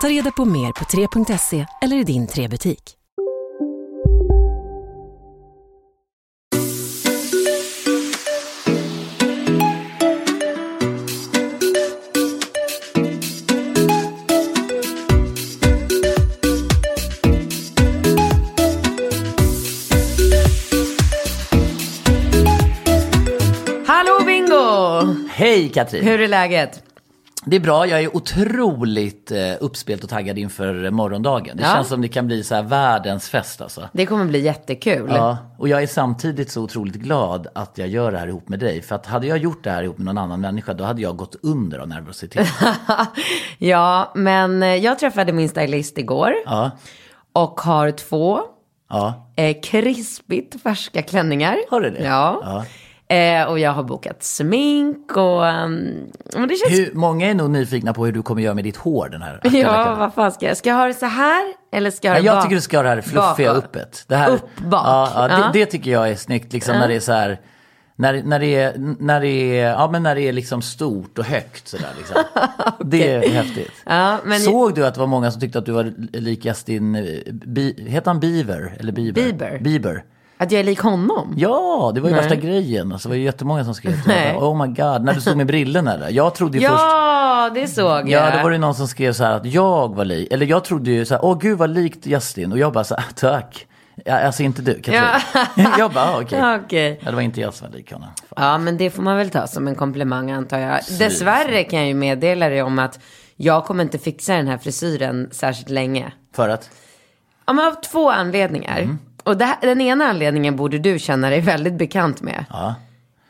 Ta reda på mer på 3.se eller i din 3-butik. Hallå Bingo! Hej Katrin! Hur är läget? Det är bra, jag är otroligt eh, uppspelt och taggad inför morgondagen. Det Ja. känns som det kan bli så här världens fest alltså. Det kommer bli jättekul. Ja, och jag är samtidigt så otroligt glad att jag gör det här ihop med dig. För att hade jag gjort det här ihop med någon annan människa, då hade jag gått under av nervositet. Ja, men eh, jag träffade min stylist igår Ja, och har två ja. eh, krispigt färska klänningar. Har du det? Ja. Ja. Eh, och jag har bokat smink och... Um, det känns... Hur, många är nog nyfikna på hur du kommer göra med ditt hår den här Ja, vad fan ska jag? Ska jag ha det så här? Eller ska jag ha Nej, det jag bak- tycker du ska ha det här fluffiga bakåt? uppet. Det här, Upp, bak. Ja, ja, Ja. Det, det tycker jag är snyggt, liksom när det är så här. När, när, det är, när, det är, ja, men när det är liksom stort och högt sådär. Liksom. Det är häftigt. Ja, Såg du att det var många som tyckte att du var lik Justin, eh, Bi, heter han Bieber? Eller Bieber? Bieber. Bieber. Att jag är lik honom? Ja, det var ju Nej. värsta grejen. Alltså, det var ju jättemånga som skrev till mig. Oh my god, när du stod med brillorna där. Jag trodde ju först... Ja, det såg jag. Ja, då var det någon som skrev så här att jag var lik, eller jag trodde ju så här, åh gud vad likt Justin. Och jag bara så här, tack. Ja, alltså inte du, Katrin. jag bara, ah, okej. Ja, okej. Ja, det var inte jag som var lik honom. Ja, men det får man väl ta som en komplimang antar jag. Dessvärre kan jag ju meddela dig om att jag kommer inte fixa den här frisyren särskilt länge. För att? Ja, men av två anledningar. Mm. Och det den ena anledningen borde du känna dig väldigt bekant med. Ja,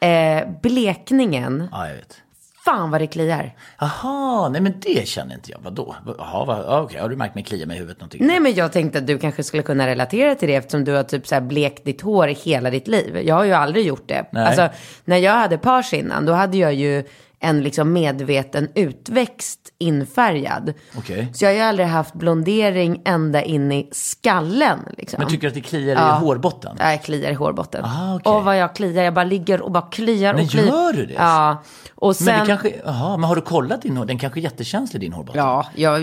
Eh, blekningen, ja jag vet. fan vad det kliar. Jaha, nej men det känner inte jag. Vadå? Jaha, vad, okej, har du märkt mig klia mig i huvudet någonting? Nej men jag tänkte att du kanske skulle kunna relatera till det eftersom du har typ så här blekt ditt hår hela ditt liv. Jag har ju aldrig gjort det. Nej. Alltså när jag hade pars innan då hade jag ju en liksom medveten utväxt infärgad. Okej. Så jag har ju aldrig haft blondering ända in i skallen. Liksom. Men tycker du att det kliar i hårbotten? Ja, jag kliar i hårbotten. Ah, okej. Och vad jag kliar, jag bara ligger och bara kliar och Men kliar. gör du det? Ja. Och sen... Men det kanske, jaha, men har du kollat din hår? Den kanske är jättekänslig din hårbotten? Ja, jag,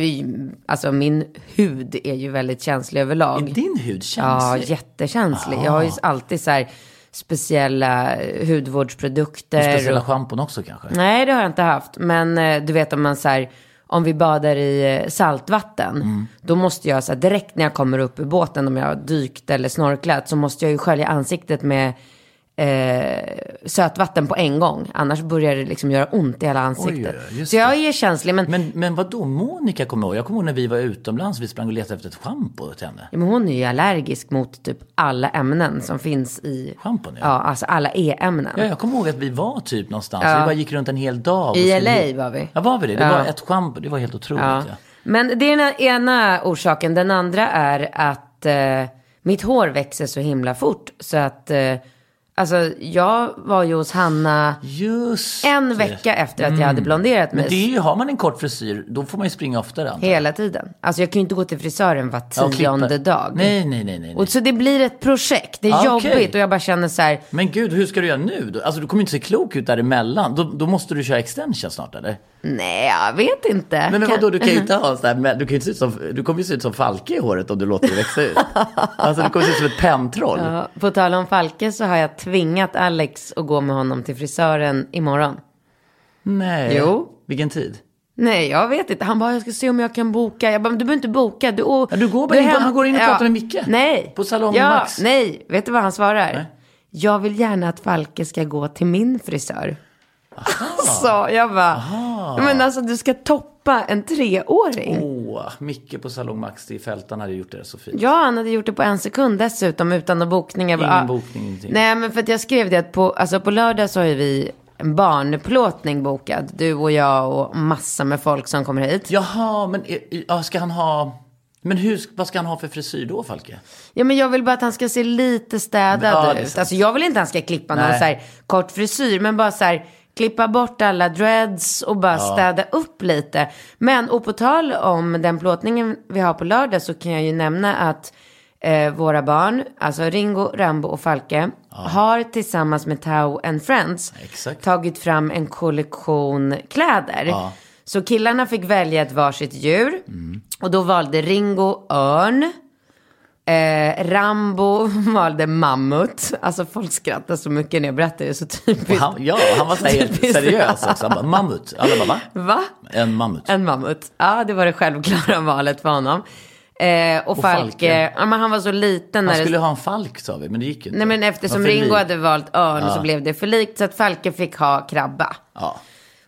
alltså min hud är ju väldigt känslig överlag. Är din hud Ja, känslig? jättekänslig. Jag har ju alltid så här speciella hudvårdsprodukter. Speciella och- schampon också kanske? Nej, det har jag inte haft. Men eh, du vet om man så här, om vi badar i eh, saltvatten, Mm. då måste jag så här, direkt när jag kommer upp ur båten, om jag har dykt eller snorklat, så måste jag ju skölja ansiktet med eh, sötvatten på en gång. Annars börjar det liksom göra ont i hela ansiktet. Oj, så jag är känslig, men, Men, men vad då Monica kommer ihåg? Jag kommer ihåg när vi var utomlands, vi sprang och letade efter ett schampo till henne. ja, men hon är ju allergisk mot typ alla ämnen som finns i... Schampon, ja. Ja, alltså alla E-ämnen. Ja, jag kommer ihåg att vi var typ någonstans, Ja. vi bara gick runt en hel dag. I LA var vi. Ja, var vi det? Det Ja. var ett schampo, det var helt otroligt. Ja. Ja. Men det är den ena orsaken. Den andra är att eh, mitt hår växer så himla fort. Så att, eh, alltså jag var ju hos Hanna Just en det. vecka efter att jag hade blonderat mig. Men det är ju, har man en kort frisyr, då får man ju springa oftare antar. Hela tiden. Alltså jag kan ju inte gå till frisören var tionde dag. Nej, nej, nej, nej. Och så det blir ett projekt. Det är Ah, jobbigt och jag bara känner så här. Men gud, hur ska du göra nu då? Alltså du kommer inte se klok ut däremellan. Då, då måste du köra extension snart eller? Nej, jag vet inte. Men Kan- vadå, du kan ju inte ha sån här, men du kan ju se ut som, du kommer ju se ut som Falke i håret om du låter det växa ut. Alltså du kommer se ut som ett pentroll. Ja, på tal om Falke så har jag tvingat Alex att gå med honom till frisören imorgon. Nej. Jo. Vilken tid? Nej, jag vet inte. Han bara, jag ska se om jag kan boka. Jag bara, du behöver inte boka. Du, och, Ja, du går bara in på- hem- han går in och pratar med Micke. Nej. På Salong ja, Max. Nej, vet du vad han svarar? Nej. jag vill gärna att Falke ska gå till min frisör. Så jag bara, men alltså du ska toppa en treåring. Åh, Micke på Salong Max i Fältan hade gjort det så fint. Ja, han hade gjort det på en sekund dessutom utan några bokningar. Ingen Ja. bokning, ingenting. Nej, men för att jag skrev det att på, alltså på lördag så har ju vi en barnplåtning bokad. Du och jag och massa med folk som kommer hit. Jaha, men eh, ja, ska han ha... Men hur, vad ska han ha för frisyr då, Falke? Ja, men jag vill bara att han ska se lite städad Ja, ut. Alltså jag vill inte att han ska klippa någon Nej. så här kort frisyr, men bara så här klippa bort alla dreads och bara städa upp lite. Men och på tal om den plåtningen vi har på lördag så kan jag ju nämna att eh, våra barn, alltså Ringo, Rambo och Falke, har tillsammans med Tau and Friends Exakt. tagit fram en kollektion kläder. Så killarna fick välja ett varsitt djur. Och då valde Ringo örn. Eh, Rambo valde mammut. Alltså folk skrattar så mycket när jag berättar det. Så typiskt. han, ja, han var så här helt seriös också. Han bara, mammut. Alla bara, va? Va? En mammut. En mammut. Ja, det var det självklara valet för honom. Eh, och, Och Falke, Falke. ja, men han var så liten. Han när skulle det... ha en falk sa vi, men det gick inte. Nej men eftersom Ringo hade valt örn så blev det för likt. Så att Falke fick ha krabba. Ja.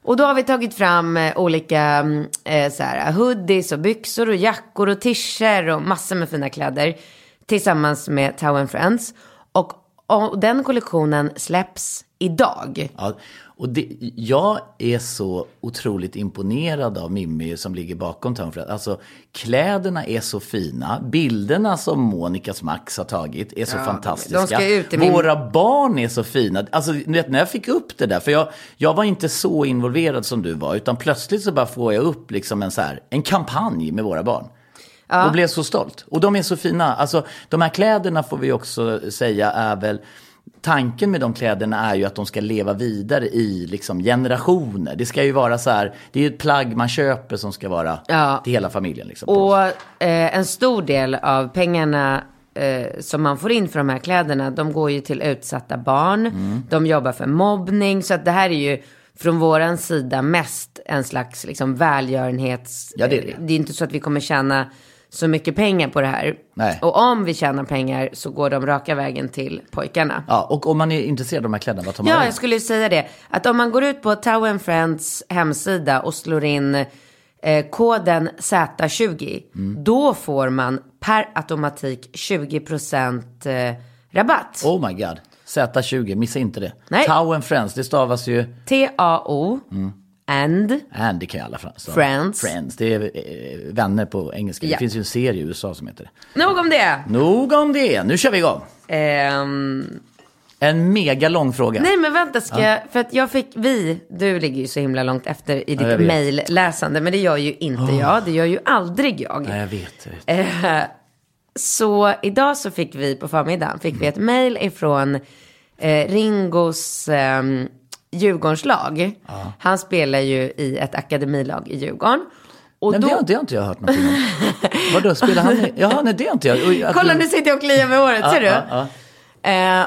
Och då har vi tagit fram eh, olika mm, eh, så här, hoodies och byxor och jackor och t-shirts och massor med fina kläder. Tillsammans med Tau and Friends. Och, och den kollektionen släpps idag. Ja, och det, jag är så otroligt imponerad av Mimmi som ligger bakom Tom Fred. Alltså kläderna är så fina, bilderna som Monikas Max har tagit är så fantastiska. de ska ut i min- Våra barn är så fina. Alltså vet, när jag fick upp det där, för jag, jag var inte så involverad som du var, utan plötsligt så bara får jag upp liksom en, så här, en kampanj med våra barn. Och blev så stolt. Och de är så fina. Alltså, de här kläderna får vi också säga är väl... Tanken med de kläderna är ju att de ska leva vidare i liksom, generationer. Det ska ju vara så här, det är ju ett plagg man köper som ska vara Ja. till hela familjen. Liksom, Och eh, en stor del av pengarna eh, som man får in för de här kläderna, de går ju till utsatta barn. Mm. De jobbar för mobbning. Så att det här är ju från våran sida mest en slags liksom, välgörenhets... Ja, det är det. det är inte så att vi kommer tjäna så mycket pengar på det här. Nej. Och om vi tjänar pengar så går de raka vägen till pojkarna. Ja, och om man är intresserad av de här kläderna, vad tar man Ja, jag skulle ju säga det. Att om man går ut på Tau and Friends hemsida och slår in eh, koden Z20, Mm. då får man per automatik 20% eh, rabatt. Oh my god. Z20, missa inte det. Nej. Tau and Friends, det stavas ju... T-A-O and And det kan ju alla stava. Friends. Friends, det är eh, vänner på engelska. Ja. Det finns ju en serie i USA som heter det. nog om det. Nog om det, nu kör vi igång. Ehm, En mega lång fråga. nej men vänta, ska jag, för att jag fick, vi, du ligger ju så himla långt efter i jag ditt vet. Mejlläsande, men det gör ju inte jag, det gör ju aldrig jag. Nej, jag vet. Jag vet. Eh, så idag så fick vi på förmiddagen fick vi ett mejl ifrån eh, Ringos eh, Djurgårdslag. Han spelar ju i ett akademilag i Djurgården. Och Nej, då, det, har, det har inte jag hört någonting om. Vadå, spelar han i... Jaha, nej det har inte jag. Att kolla nu sitter jag och kliar med håret, ser du? ja, Eh,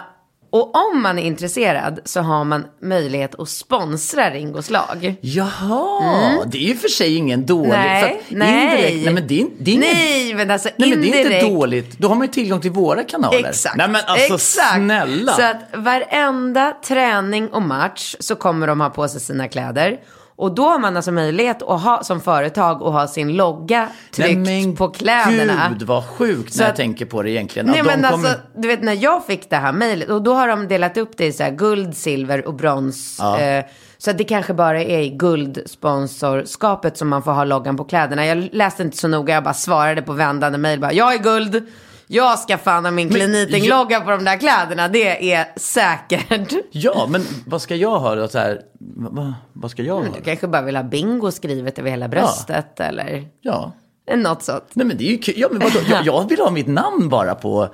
och om man är intresserad så har man möjlighet att sponsra Ringos lag. Jaha, det är ju för sig ingen dålig... Mm. Nej, nej. Indirekt, nej men det är, det är ingen, Nej, men alltså nej, men det är inte dåligt. Då har man ju tillgång till våra kanaler. Exakt. Nej men alltså Exakt. snälla. Så att varenda träning och match så kommer de ha på sig sina kläder. Och då har man alltså möjlighet att ha som företag att ha sin logga tryckt men på kläderna. gud vad sjukt Så när jag att- tänker på det egentligen. Nej de men kommer- alltså, du vet när jag fick det här mejlet och då har de delat upp det i så här guld, silver och brons. Eh, så att det kanske bara är i guldsponsorskapet som man får ha loggan på kläderna. Jag läste inte så noga, jag bara svarade på vändande mejl jag är guld. Jag ska fan ha min Clean-Eating-logga på de där kläderna, det är säkert. Ja, men vad ska jag ha då? Så här, vad, vad ska jag ha? Du kanske bara vill ha bingo skrivet över hela bröstet eller Ja. något sånt. Nej men det är ju kul. Ja, men vadå? Jag, jag vill ha mitt namn bara på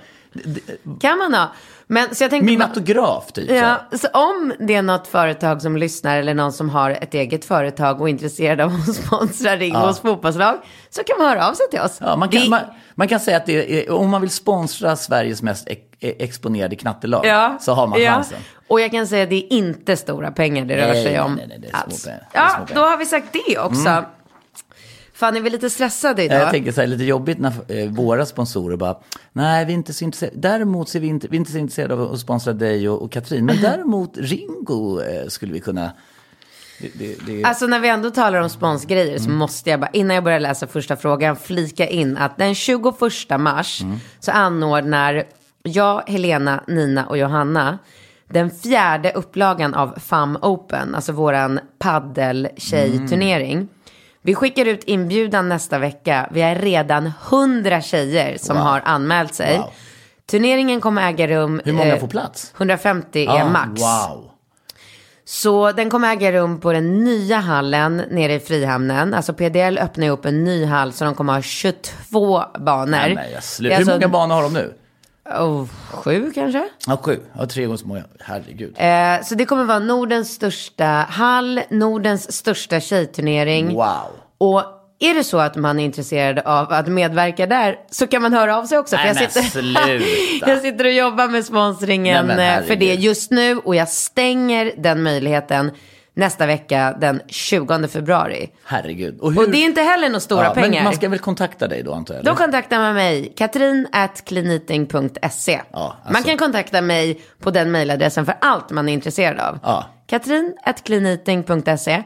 Kan man ha. Men så jag tänkte min bara- autograf typ. så. Ja, så om det är något företag som lyssnar eller någon som har ett eget företag och är intresserad av att sponsra Ringos fotbollslag så kan man höra av sig till oss. Ja, man, kan, Det- man, man kan säga att är, om man vill sponsra Sveriges mest ex, exponerade knattelag ja, så har man ja. chansen. Och jag kan säga att det är inte stora pengar det rör Nej, sig nej, om. nej, nej, det är små pengar. Ja. Mm. då har vi sagt det också. Fan, är vi lite stressade idag? Jag tänker så här, lite jobbigt när eh, våra sponsorer bara, nej vi är inte så intresserade, däremot är vi inte, vi är inte så intresserade av att sponsra dig och, och Katrin, men däremot Ringo eh, skulle vi kunna det, det, det... Alltså när vi ändå talar om sponsgrejer Mm. så måste jag bara, innan jag börjar läsa första frågan, flika in att den 21 mars Mm. så anordnar jag, Helena, Nina och Johanna den fjärde upplagan av FAM Open, alltså våran paddel-tjejturnering. Mm. Vi skickar ut inbjudan nästa vecka. Vi är redan 100 tjejer som har anmält sig. Wow. Turneringen kommer äga rum. Hur många eh, får plats? 150 är Ah, max. Wow. Så den kommer äga rum på den nya hallen nere i Frihamnen. Alltså PDL öppnar ju upp en ny hall så de kommer ha 22 banor. Nej, jag slu- är Hur alltså- många banor har de nu? Oh, sju kanske? Ja, sju. Ja, tre gånger så många. Herregud. Eh, så det kommer vara Nordens största hall, Nordens största tjejturnering. Wow. Och är det så att man är intresserad av att medverka där så kan man höra av sig också. Nej, jag, men sitter, sluta. jag sitter och jobbar med sponsringen Nej, eh, för det just nu och jag stänger den möjligheten nästa vecka den 20 februari. Herregud. hur... Och det är inte heller några stora ja, pengar. Men man ska väl kontakta dig då antar jag? eller? Då kontaktar man mig, katrin.kliniting.se. Ja, alltså- Man kan kontakta mig på den mejladressen för allt man är intresserad av. Ja. katrin.kliniting.se.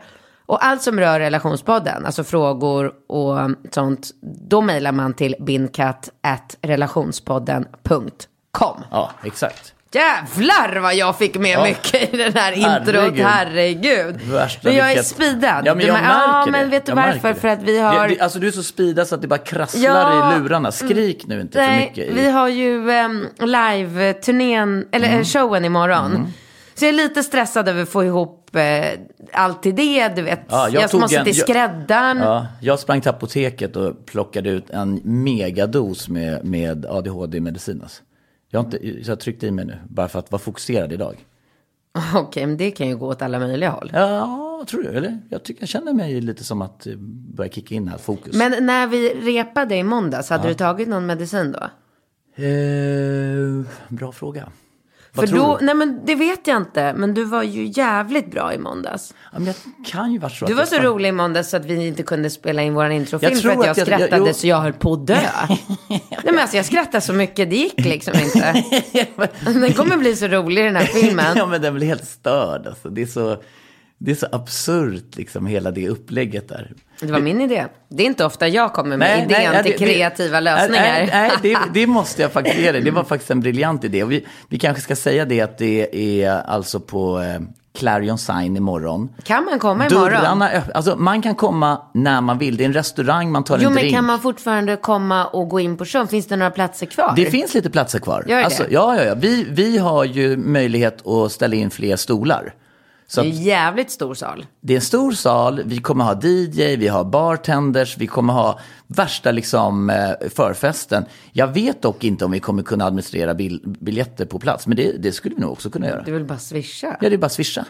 Och allt som rör relationspodden, alltså frågor och sånt, då mejlar man till binkat.relationspodden.com. Ja, exakt. Jävlar vad jag fick med Ja. mycket i den här introt, Herregud. herregud. Värsta men jag är speedad. Ja, men jag märker ja, det. men vet du Jag varför? För att vi har... Det, det, alltså du är så speedad så att det bara krasslar Ja. i lurarna. Skrik nu inte för Nej, mycket. i- vi har ju um, live-turnén, eller Mm. showen imorgon. Så jag är lite stressad över att få ihop eh, allt till det. Du vet, Ja, jag jag, måste en- till jag- skräddaren. Ja, jag sprang till apoteket och plockade ut en megados med, med ADHD-medicin. Alltså. Jag, har inte, så jag tryckte i mig nu, bara för att vara fokuserad idag. Okej, men det kan ju gå åt alla möjliga håll. Ja, tror du? Eller? Jag, tycker, jag känner mig lite som att det börjar kicka in här, fokus. Men när vi repade i måndags, hade du tagit någon medicin då? Eh, bra fråga. Vad För tror då, du? nej men det vet jag inte, men du var ju jävligt bra i måndags. Ja, men jag kan ju vara så Du att var jag så sprang- rolig i måndags så att vi inte kunde spela in våran introfilm Jag för tror att jag att jag- jag- skrattade jo. så jag höll på att dö. nej men alltså jag skrattade så mycket, det gick liksom inte. Den kommer bli så rolig den här filmen. ja, men den blir helt störd. Alltså. Det, är så, det är så absurt, liksom, hela det upplägget där. Det var min idé. Det är inte ofta jag kommer med idén ja, till det- kreativa det- lösningar. Nej, nej det, det måste jag faktiskt ge dig. Det var faktiskt en briljant idé. Och vi, vi kanske ska säga det att det är alltså på eh, Clarion Sign imorgon. Kan man komma imorgon? Dörrarna alltså man kan komma när man vill. Det är en restaurang, man tar Jo en men drink. kan man fortfarande komma och gå in på showen? Finns det några platser kvar? Det finns lite platser kvar. Gör det? Alltså, ja, ja, ja. Vi, vi har ju möjlighet att ställa in fler stolar. Så Det är en jävligt stor sal. det är en stor sal, vi kommer ha DJ, vi har bartenders, vi kommer ha värsta liksom eh, förfesten. Jag vet dock inte om vi kommer kunna administrera bil, biljetter på plats, men det, det skulle vi nog också kunna göra. Du vill bara swisha. Ja, det är bara swisha.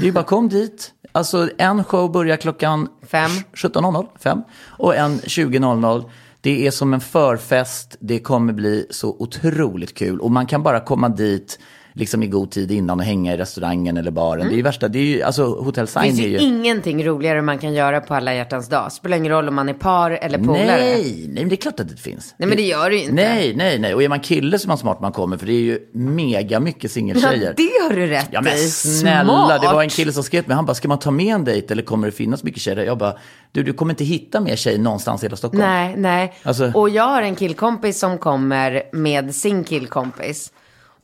Det är bara kom dit. Alltså en show börjar klockan Fem. 17.00, fem, och en 20.00. Det är som en förfest, det kommer bli så otroligt kul och man kan bara komma dit liksom i god tid innan och hänga i restaurangen eller baren. Det är ju värsta, det är ju, alltså Hotel Det Sign finns är ju ju... ingenting roligare man kan göra på alla hjärtans dag. Spelar ingen roll om man är par eller polare. Nej, nej, men det är klart att det finns. Nej, men det gör det ju inte. Nej, nej, nej. Och är man kille så är man smart man kommer, för det är ju mega mycket Ja, singeltjejer. det har du rätt Ja men i. snälla, Smart. det var en kille som skrev till mig, han bara, ska man ta med en dejt eller kommer det finnas mycket tjejer? Jag bara, du, du kommer inte hitta mer tjejer någonstans i hela Stockholm. Nej, nej. Alltså- Och jag har en killkompis som kommer med sin killkompis.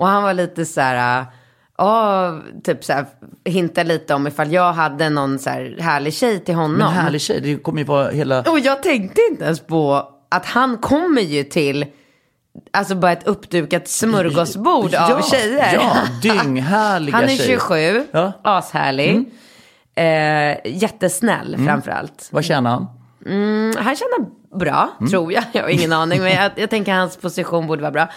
Och han var lite så här, ja, typ så här, hinta lite om ifall jag hade någon så här härlig tjej till honom. Men härlig tjej, det kommer ju vara hela... Och jag tänkte inte ens på att han kommer ju till, alltså bara ett uppdukat smörgåsbord Ja, av tjejer. Ja, dynghärliga Han är tjejer. 27, Ja. Mm. ashärlig. Eh, jättesnäll framförallt. Vad tjänar han? Mm, han tjänar bra, Mm. tror jag. Jag har ingen aning, men jag, jag tänker hans position borde vara bra.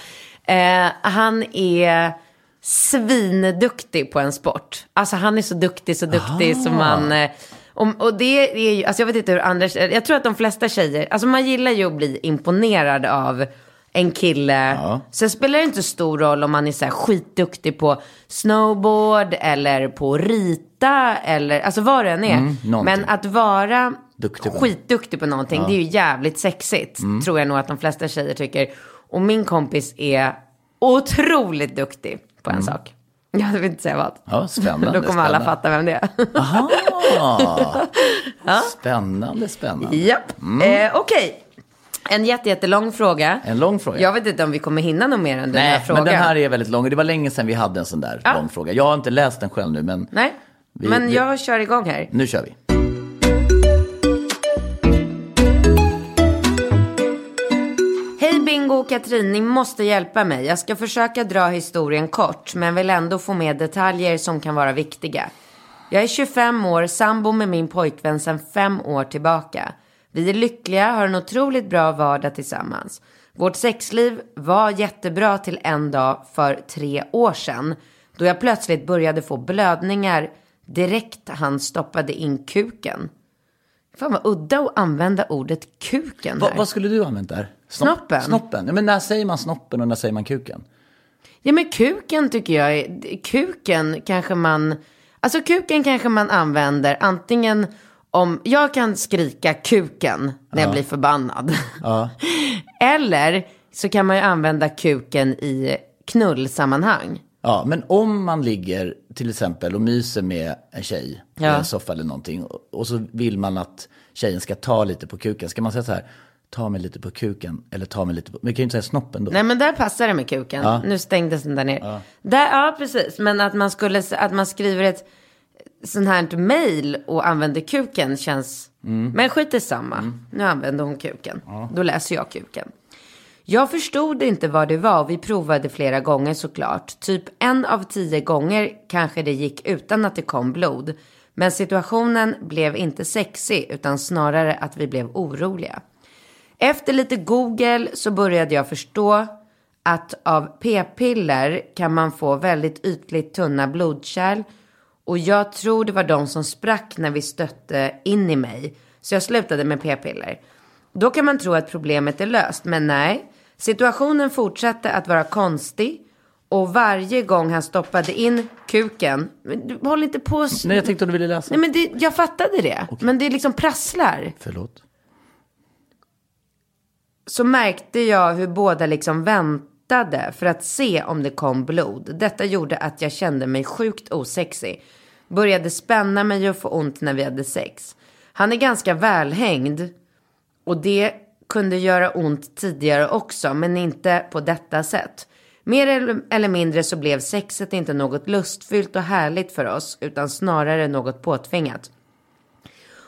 Eh, han är svinduktig på en sport. Alltså han är så duktig, så duktig som man... Eh, och, och det är ju, alltså jag vet inte hur andra jag tror att de flesta tjejer, alltså man gillar ju att bli imponerad av en kille. Så det spelar inte stor roll om man är så här skitduktig på snowboard eller på att rita eller alltså vad det än är. Mm. Men att vara Duktig på skitduktig på någonting. Det är ju jävligt sexigt. Mm. Tror jag nog att de flesta tjejer tycker. Och min kompis är otroligt duktig på en sak. Jag vill inte säga vad. Mm. Ja, spännande. Då kommer alla spännande. fatta vem det är. Aha. Spännande, spännande. Japp. Eh, Okej. En jätte, jättelång fråga. En lång fråga. Jag vet inte om vi kommer hinna något mer än den här Nej, frågan. men den här är väldigt lång. Det var länge sedan vi hade en sån där Ja. lång fråga. Jag har inte läst den själv nu, men Nej, Vi- men vi- jag kör igång här. nu kör vi. Bingo och Katrin, ni måste hjälpa mig. Jag ska försöka dra historien kort, men vill ändå få med detaljer som kan vara viktiga. Jag är 25 år, sambo med min pojkvän sedan fem år tillbaka. Vi är lyckliga, har en otroligt bra vardag tillsammans. Vårt sexliv var jättebra till en dag för tre år sedan, då jag plötsligt började få blödningar direkt han stoppade in kuken. Fan vad udda att använda ordet kuken Va, här. vad skulle du använt där? Snoppen. Snoppen. Ja, men när säger man snoppen och när säger man kuken? Ja men kuken tycker jag är, kuken kanske man, alltså kuken kanske man använder antingen om, jag kan skrika kuken när jag blir förbannad. Eller så kan man ju använda kuken i knullsammanhang. Ja, men om man ligger till exempel och myser med en tjej i Ja. en soffa eller någonting och, så vill man att tjejen ska ta lite på kuken. Ska man säga så här, ta mig lite på kuken eller ta mig lite på, men kan ju inte säga snoppen då. Nej men där passar det med kuken. Nu stängdes den där ner. Där, ja precis, men att man skulle, att man skriver ett sånt här mail och använder kuken känns, men skit i samma. Nu använder hon kuken. Då läser jag kuken. Jag förstod inte vad det var och vi provade flera gånger såklart. Typ en av tio gånger kanske det gick utan att det kom blod. Men situationen blev inte sexig utan snarare att vi blev oroliga. Efter lite Google så började jag förstå att av p-piller kan man få väldigt ytligt tunna blodkärl. Och jag tror det var de som sprack när vi stötte in i mig. Så jag slutade med p-piller. Då kan man tro att problemet är löst, men nej. Situationen fortsatte att vara konstig. Och varje gång han stoppade in kuken, men du håll inte på Nej, jag tänkte att du ville läsa. Nej men det, jag fattade det. Men det liksom prasslar. Förlåt. så märkte jag hur båda liksom väntade för att se om det kom blod. Detta gjorde att jag kände mig sjukt osexig. Började spänna mig och få ont när vi hade sex. Han är ganska välhängd och det kunde göra ont tidigare också, men inte på detta sätt. Mer eller- mindre så blev sexet inte något lustfyllt och härligt för oss, utan snarare något påtvingat.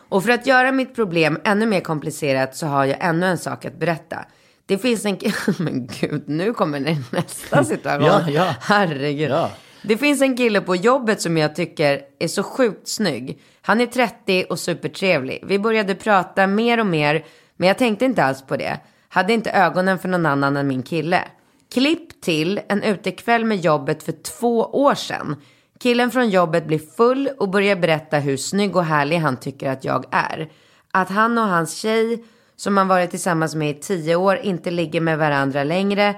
Och för att göra mitt problem ännu mer komplicerat så har jag ännu en sak att berätta. Det finns en... Men gud, nu kommer det nästa situation. Ja, ja. Herregud. Ja. Det finns en kille på jobbet som jag tycker är så sjukt snygg. Han är 30 och supertrevlig. Vi började prata mer och mer, men jag tänkte inte alls på det. Hade inte ögonen för någon annan än min kille. Klipp till en utekväll med jobbet för två år sedan. Killen från jobbet blir full och börjar berätta hur snygg och härlig han tycker att jag är. Att han och hans tjej, som han varit tillsammans med i tio år, inte ligger med varandra längre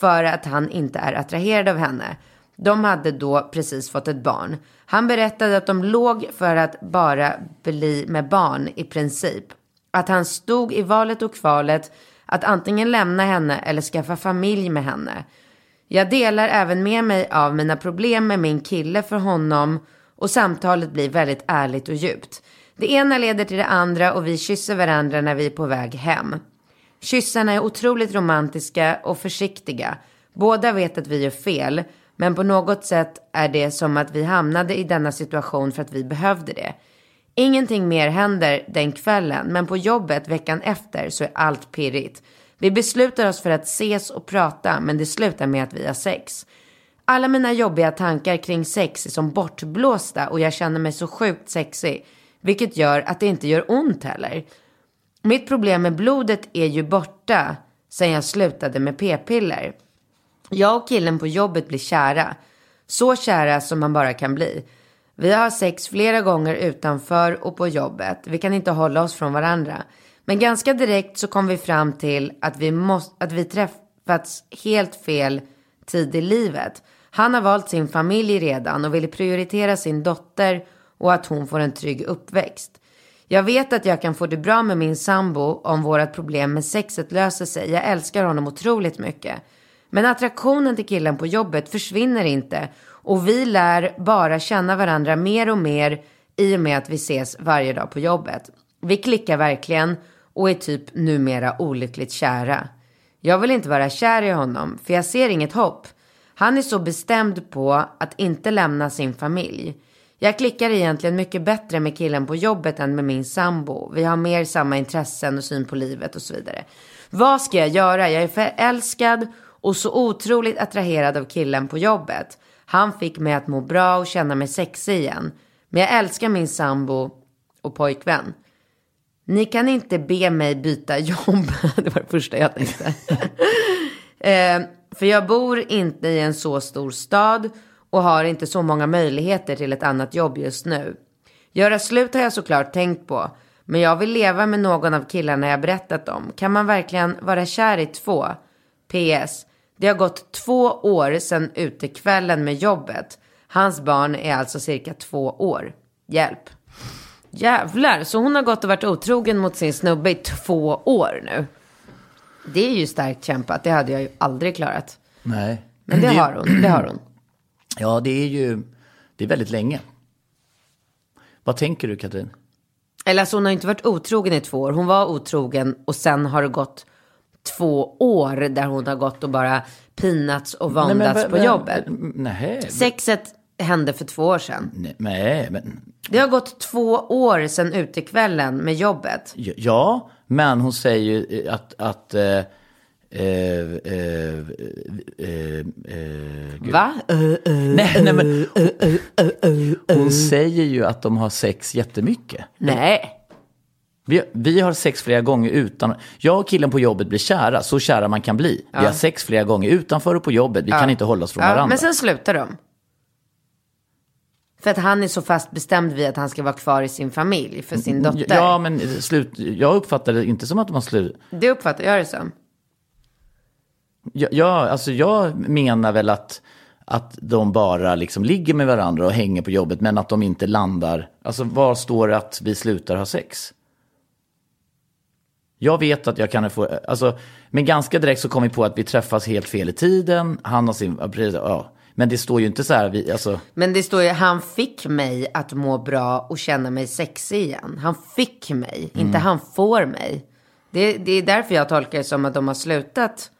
för att han inte är attraherad av henne. De hade då precis fått ett barn. Han berättade att de låg för att bara bli med barn i princip. Att han stod i valet och kvalet att antingen lämna henne eller skaffa familj med henne. Jag delar även med mig av mina problem med min kille för honom och samtalet blir väldigt ärligt och djupt. Det ena leder till det andra och vi kysser varandra när vi är på väg hem. Kyssarna är otroligt romantiska och försiktiga. Båda vet att vi gör fel, men på något sätt är det som att vi hamnade i denna situation för att vi behövde det. Ingenting mer händer den kvällen, men på jobbet veckan efter så är allt pirrigt. Vi beslutar oss för att ses och prata, men det slutar med att vi har sex. Alla mina jobbiga tankar kring sex är som bortblåsta och jag känner mig så sjukt sexig, vilket gör att det inte gör ont heller. Mitt problem med blodet är ju borta sen jag slutade med p-piller. Jag och killen på jobbet blir kära. Så kära som man bara kan bli. Vi har sex flera gånger utanför och på jobbet. Vi kan inte hålla oss från varandra. Men ganska direkt så kom vi fram till att vi, måste, att vi träffats helt fel tid i livet. Han har valt sin familj redan och vill prioritera sin dotter och att hon får en trygg uppväxt. Jag vet att jag kan få det bra med min sambo om vårat problem med sexet löser sig. Jag älskar honom otroligt mycket. Men attraktionen till killen på jobbet försvinner inte och vi lär bara känna varandra mer och mer i och med att vi ses varje dag på jobbet. Vi klickar verkligen och är typ numera olyckligt kära. Jag vill inte vara kär i honom för jag ser inget hopp. Han är så bestämd på att inte lämna sin familj. Jag klickar egentligen mycket bättre med killen på jobbet än med min sambo. Vi har mer samma intressen och syn på livet och så vidare. Vad ska jag göra? Jag är förälskad och så otroligt attraherad av killen på jobbet. Han fick mig att må bra och känna mig sexig igen. Men jag älskar min sambo och pojkvän. Ni kan inte be mig byta jobb. det var det första jag tänkte. eh, för jag bor inte i en så stor stad och har inte så många möjligheter till ett annat jobb just nu. Göra slut har jag såklart tänkt på. Men jag vill leva med någon av killarna jag berättat om. Kan man verkligen vara kär i två? PS. Det har gått två år sedan utekvällen med jobbet. Hans barn är alltså cirka två år. Hjälp. Jävlar, så hon har gått och varit otrogen mot sin snubbe i två år nu. Det är ju starkt kämpat, det hade jag ju aldrig klarat. Nej. Men det har hon, det har hon. Ja, det är ju det är väldigt länge. Vad tänker du, Katrin? Eller alltså hon har inte varit otrogen i två år. Hon var otrogen och sen har det gått två år där hon har gått och bara pinats och våndats Nej, men- på jobbet. Nej. Sexet hände för två år sedan. Nej, Nej, men... Det har gått två år sedan utekvällen med jobbet. Ja, men hon säger ju att... att eh, eh, eh, eh, eh, gud. Va? Nej, nej, men hon, hon säger ju att de har sex jättemycket. Nej. Vi, vi har sex flera gånger utan... Jag och killen på jobbet blir kära, så kära man kan bli. Vi har sex flera gånger utanför och på jobbet. Vi kan inte hålla oss från Ja, varandra. men sen slutar de. För att han är så fast bestämd vid att han ska vara kvar i sin familj för sin dotter. Ja, men slut, jag uppfattar det inte som att de har slut. Det uppfattar jag det som. Ja, ja, alltså jag menar väl att, att de bara liksom ligger med varandra och hänger på jobbet, men att de inte landar. Alltså var står det att vi slutar ha sex? Jag vet att jag kan få, alltså, men ganska direkt så kom vi på att vi träffas helt fel i tiden. Han har sin, ja. Men det står ju inte så här, vi, alltså, Men det står ju, han fick mig att må bra och känna mig sexig igen. Han fick mig, Mm. inte han får mig. Det, det är därför jag tolkar det som att de har slutat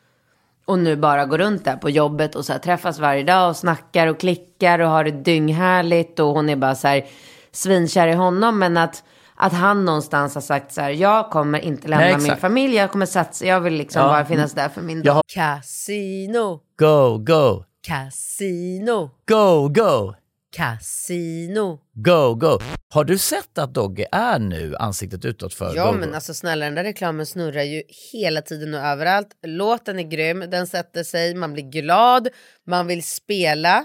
och nu bara går runt där på jobbet och så här träffas varje dag och snackar och klickar och har det dynghärligt och hon är bara så här svinkär i honom. Men att, att han någonstans har sagt så här, jag kommer inte lämna Nej, min familj, jag kommer satsa, jag vill liksom Ja. bara finnas där för min har- Casino, go, go, casino, go, go, casino. go, go. Har du sett att Dogge är nu ansiktet utåt för Ja Go, men Go? alltså snälla den där reklamen snurrar ju hela tiden och överallt. Låten är grym, den sätter sig, man blir glad, man vill spela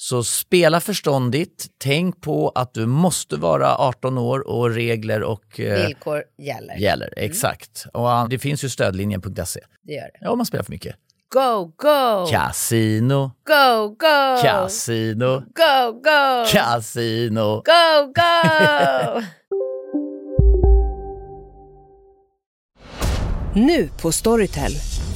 Så spela förståndigt. Tänk på att du måste vara 18 år och regler och eh, Villkor gäller. gäller. Exakt. Och ah, det finns ju stödlinjen.se. Det gör det. Ja, om man spelar för mycket. Go, go! Casino, Go, go! casino, Go, go! casino. Go, go! Nu på Storytel.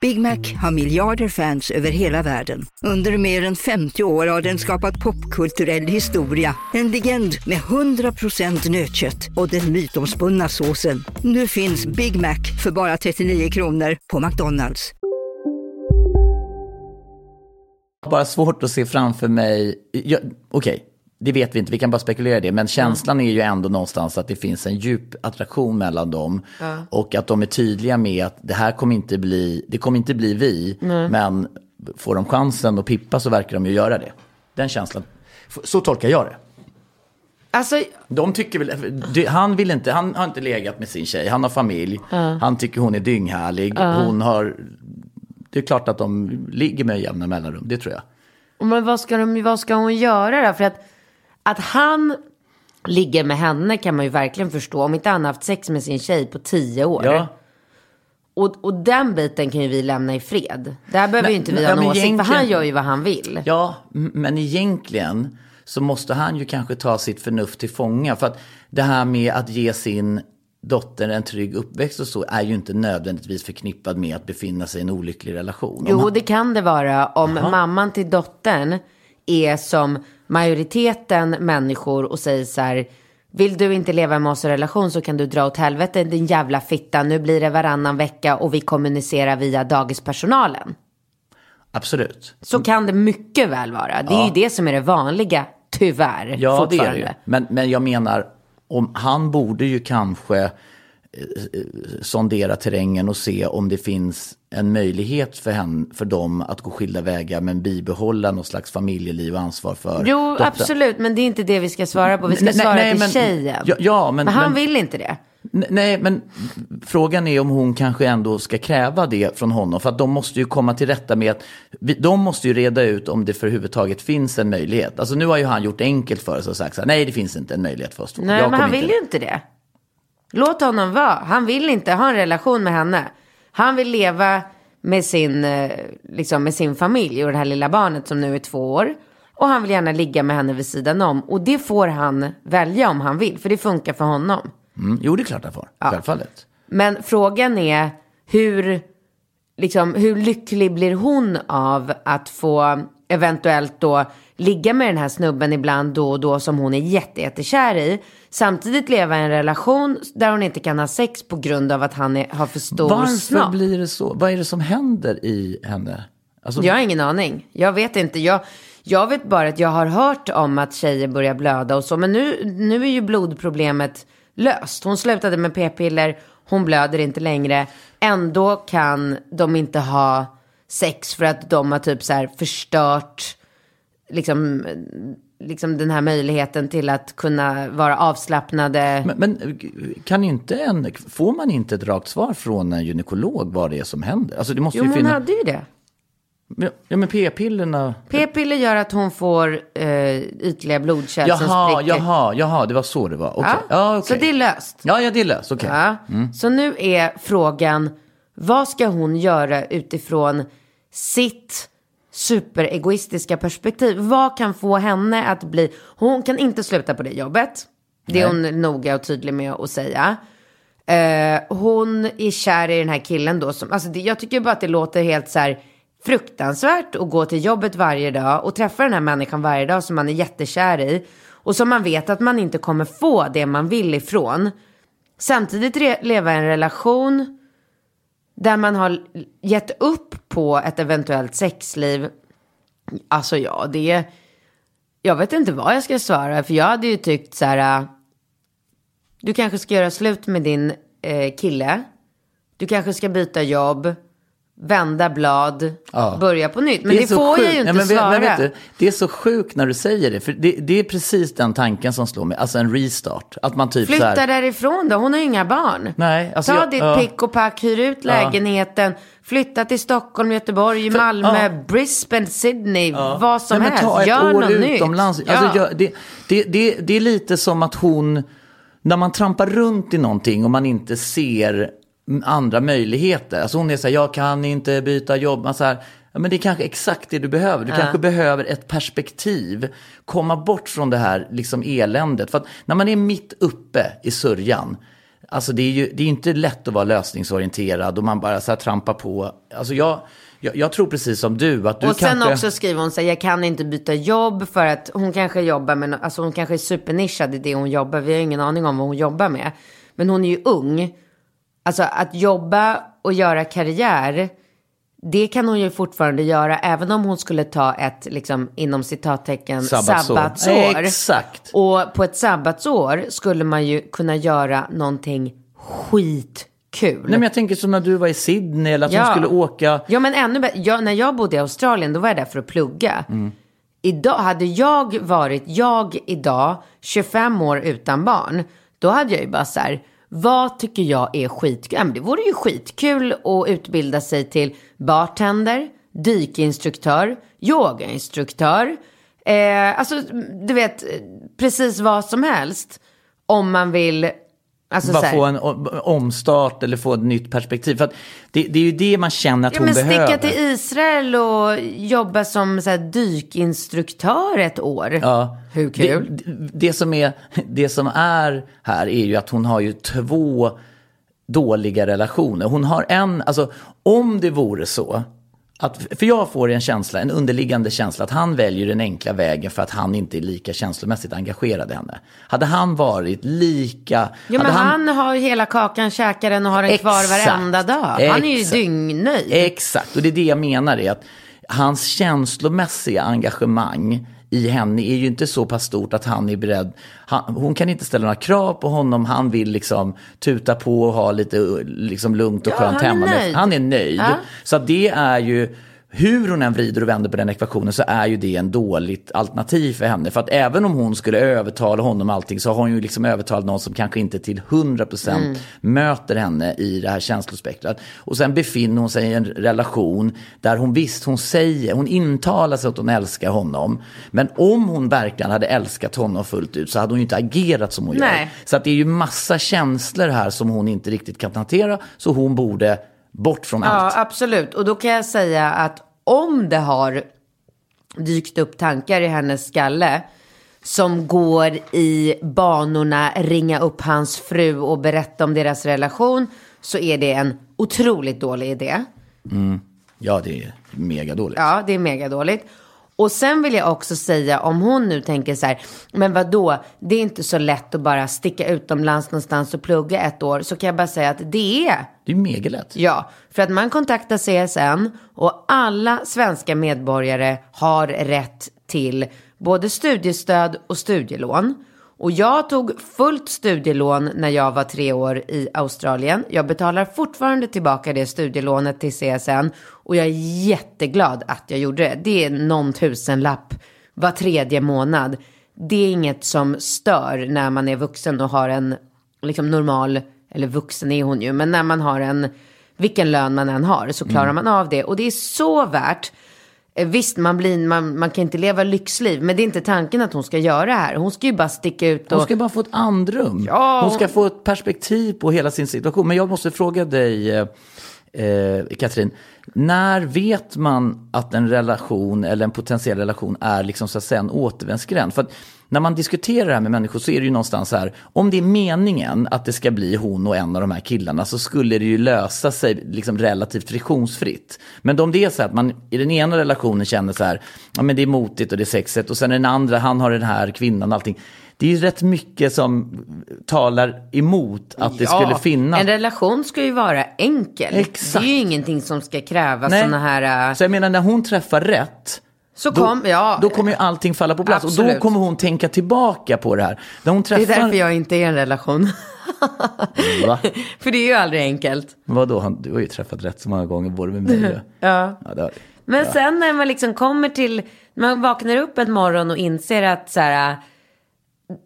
Big Mac har miljarder fans över hela världen. Under mer än 50 år har den skapat popkulturell historia. En legend med 100% nötkött och den mytomspunna såsen. Nu finns Big Mac för bara 39 kronor på McDonalds. bara svårt att se framför mig, okej, okej, det vet vi inte, vi kan bara spekulera i det. Men känslan är ju ändå någonstans att det finns en djup attraktion mellan dem. Och att de är tydliga med att det här kommer inte bli, det kommer inte bli vi. Men får de chansen att pippa så verkar de ju göra det. Den känslan, så tolkar jag det. Alltså, De tycker väl, han vill inte, han har inte legat med sin tjej, han har familj, han tycker hon är dynghärlig, hon har, det är klart att de ligger med jämna mellanrum, det tror jag. men vad ska, de, vad ska hon göra då? För att, att han ligger med henne kan man ju verkligen förstå. Om inte han har haft sex med sin tjej på tio år. Ja, Och, och den biten kan ju vi lämna i fred. Där behöver Men- ju inte vi ha men åsikt. För han gör ju vad han vill. ja, men egentligen så måste han ju kanske ta sitt förnuft till fånga. För att det här med att ge sin dotter en trygg uppväxt och så är ju inte nödvändigtvis förknippad med att befinna sig i en olycklig relation. Jo, han- det kan det vara om mamman till dottern är som majoriteten människor och säger så här. Vill du inte leva med oss i relation så kan du dra åt helvete din jävla fitta. Nu blir det varannan vecka och vi kommunicerar via dagispersonalen. Absolut. Så kan det mycket väl vara. Det är ju det som är det vanliga, tyvärr. Ja, det är det ju. Men, men jag menar, om, han borde ju kanske sondera terrängen och se om det finns en möjlighet för, henne, för dem att gå skilda vägar men bibehålla något slags familjeliv och ansvar för Jo, dottern. absolut. Men det är inte det vi ska svara på. Vi ska Nej, svara nej, till men- tjejen. Ja, ja, men- men han men- vill inte det. Nej, men frågan är om hon kanske ändå ska kräva det från honom. För att de måste ju komma till rätta med att, de måste ju reda ut om det för överhuvudtaget finns en möjlighet. Alltså nu har ju han gjort enkelt för sig och sagt så här, nej det finns inte en möjlighet för oss två. Nej, men han vill inte- ju inte det. Låt honom vara. Han vill inte ha en relation med henne. Han vill leva med sin, eh, liksom med sin familj och det här lilla barnet som nu är två år. Och han vill gärna ligga med henne vid sidan om. Och det får han välja om han vill, för det funkar för honom. Mm, jo, det är klart han får. Självfallet. Men frågan är hur, liksom, hur lycklig blir hon av att få eventuellt då ligga med den här snubben ibland då och då som hon är jätte, jättekär i. Samtidigt leva i en relation där hon inte kan ha sex på grund av att han är, har för stor Varför snopp. blir det så? Vad är det som händer i henne? Alltså, Jag har ingen aning. Jag vet inte. Jag, jag vet bara att jag har hört om att tjejer börjar blöda och så. Men nu, nu är ju blodproblemet löst. Hon slutade med p-piller. Hon blöder inte längre. Ändå kan de inte ha sex för att de har typ så här förstört liksom, liksom den här möjligheten till att kunna vara avslappnade. Men, men kan inte en, får man inte ett rakt svar från en gynekolog vad det är som händer? Alltså det måste jo, ju hon hade ju det. Ja, men p-pillerna... P-piller gör att hon får eh, ytliga blodkärl som Jaha, jaha, jaha, det var så det var. Okej. Ja, okej. Så det är löst. Ja, ja, det är löst. Okej. Ja. Så nu är frågan, vad ska hon göra utifrån sitt superegoistiska perspektiv? Vad kan få henne att bli, hon kan inte sluta på det jobbet. Det är hon noga och tydlig med att säga. Eh, hon är kär i den här killen då. Som, alltså det, jag tycker bara att det låter helt så här fruktansvärt att gå till jobbet varje dag och träffa den här människan varje dag som man är jättekär i. Och som man vet att man inte kommer få det man vill ifrån. Samtidigt leva i en relation där man har gett upp på ett eventuellt sexliv. Alltså ja, det... Jag vet inte vad jag ska svara, för jag hade ju tyckt så här... Äh, du kanske ska göra slut med din eh, kille. Du kanske ska byta jobb. Vända blad. Ja. Börja på nytt. Men det, så får jag sjukt. ju inte Nej, men, svara. Men du, det är så sjukt när du säger det. För det, det är precis den tanken som slår mig. Alltså en restart. Att man typ Flytta här, därifrån då, hon har ju inga barn. Nej, alltså Ta jag- ditt ja. pick och pack, hyr ut lägenheten, flytta till Stockholm, Göteborg, Malmö, ja. Brisbane, Sydney, vad som Nej, helst. Ta ett Gör år något nytt. utomlands. Ja. Alltså, jag, det, det, det, det är lite som att hon, när man trampar runt i någonting och man inte ser andra möjligheter. Alltså hon är så här, jag kan inte byta jobb. Man så här, ja, men det är kanske exakt det du behöver. Du kanske behöver ett perspektiv. Komma bort från det här liksom eländet. För att när man är mitt uppe i sörjan. Alltså det är ju det är inte lätt att vara lösningsorienterad och man bara så här trampar på. Alltså jag, jag, jag tror precis som du att du och sen kanske... också skriver hon sig, jag kan inte byta jobb för att hon kanske jobbar med, alltså hon kanske är supernischad i det hon jobbar, vi har ingen aning om vad hon jobbar med. Men hon är ju ung. Alltså att jobba och göra karriär, det kan hon ju fortfarande göra även om hon skulle ta ett, liksom, inom citattecken, Sabbatsår. sabbatsår. Exakt. Och på ett sabbatsår skulle man ju kunna göra någonting skitkul. Nej men jag tänker som när du var i Sydney eller att Ja. hon skulle åka. Ja, men ännu bättre. Jag, när jag bodde i Australien, då var jag där för att plugga. Mm. Idag, hade jag varit, jag idag, 25 år utan barn, då hade jag ju bara så här, vad tycker jag är skitkul? Ja, men det vore ju skitkul att utbilda sig till bartender, dykinstruktör, yogainstruktör, eh, alltså du vet, precis vad som helst. Om man vill, alltså så Bara få en omstart eller få ett nytt perspektiv. För det, det är ju det man känner att Ja, hon men behöver. sticka till Israel och jobba som så här, dykinstruktör ett år. Ja. Hur kul? Det, det, det, som är, det som är här är ju att hon har ju två dåliga relationer. Hon har en, alltså om det vore så, att, för jag får en känsla, en underliggande känsla att han väljer den enkla vägen för att han inte är lika känslomässigt engagerad i henne. Hade han varit lika... Ja, men hade han, har ju hela kakan, käkar den och har den kvar Exakt. varenda dag. Han är ju Exakt. dyngnöjd. Exakt, och det är det jag menar är att hans känslomässiga engagemang i henne är ju inte så pass stort att han är beredd. Han, hon kan inte ställa några krav på honom. Han vill liksom tuta på och ha lite liksom lugnt och Ja, skönt han är hemma. nöjd. Han är nöjd. Ja. Så det är ju, hur hon än vrider och vänder på den ekvationen så är ju det en dåligt alternativ för henne. För att även om hon skulle övertala honom allting så har hon ju liksom övertalat någon som kanske inte till 100% Mm. möter henne i det här känslospektrat. Och sen befinner hon sig i en relation där hon visst, hon säger, hon intalar sig att hon älskar honom. Men om hon verkligen hade älskat honom fullt ut så hade hon ju inte agerat som hon Nej. gör. Så att det är ju massa känslor här som hon inte riktigt kan hantera. Så hon borde bort från allt. Ja, absolut. Och då kan jag säga att om det har dykt upp tankar i hennes skalle som går i banorna ringa upp hans fru och berätta om deras relation så är det en otroligt dålig idé. Ja, det är mega dåligt. Ja, det är mega dåligt. Och sen vill jag också säga, om hon nu tänker så här, men vad då? det är inte så lätt att bara sticka utomlands någonstans och plugga ett år, så kan jag bara säga att det är. Det är mega lätt. Ja, för att man kontaktar CSN och alla svenska medborgare har rätt till både studiestöd och studielån. Och jag tog fullt studielån när jag var tre år i Australien. Jag betalar fortfarande tillbaka det studielånet till CSN och jag är jätteglad att jag gjorde det. Det är någon tusenlapp var tredje månad. Det är inget som stör när man är vuxen och har en liksom normal, eller vuxen är hon ju, men när man har en, vilken lön man än har så klarar man av det. Och det är så värt. Eh, Visst, man, blir, man, man kan inte leva lyxliv, men det är inte tanken att hon ska göra det här. Hon ska ju bara sticka ut och... Hon ska bara få ett andrum. Ja. Hon ska få ett perspektiv på hela sin situation. Men jag måste fråga dig, eh, Katrin. När vet man att en relation eller en potentiell relation är liksom så att säga en återvändsgränd? För att när man diskuterar det här med människor så är det ju någonstans så här, om det är meningen att det ska bli hon och en av de här killarna så skulle det ju lösa sig liksom relativt friktionsfritt. Men om det är så att man i den ena relationen känner så här, ja men det är motigt och det är sexigt och sen den andra, han har den här kvinnan och allting. Det är ju rätt mycket som talar emot att det skulle finnas. En relation ska ju vara enkel. Exakt. Det är ju ingenting som ska kräva Nej. sådana här... äh, Så jag menar när hon träffar rätt, Så då, kom, ja. då kommer ju allting falla på plats. Och då Absolut. kommer hon tänka tillbaka på det här. När hon Det är träffar... därför jag inte är i en relation. Va? För det är ju aldrig enkelt. Vadå, du har ju träffat rätt så många gånger både med mig och... Ja. Ja, det har... Men sen när man liksom kommer till, man vaknar upp en morgon och inser att så här,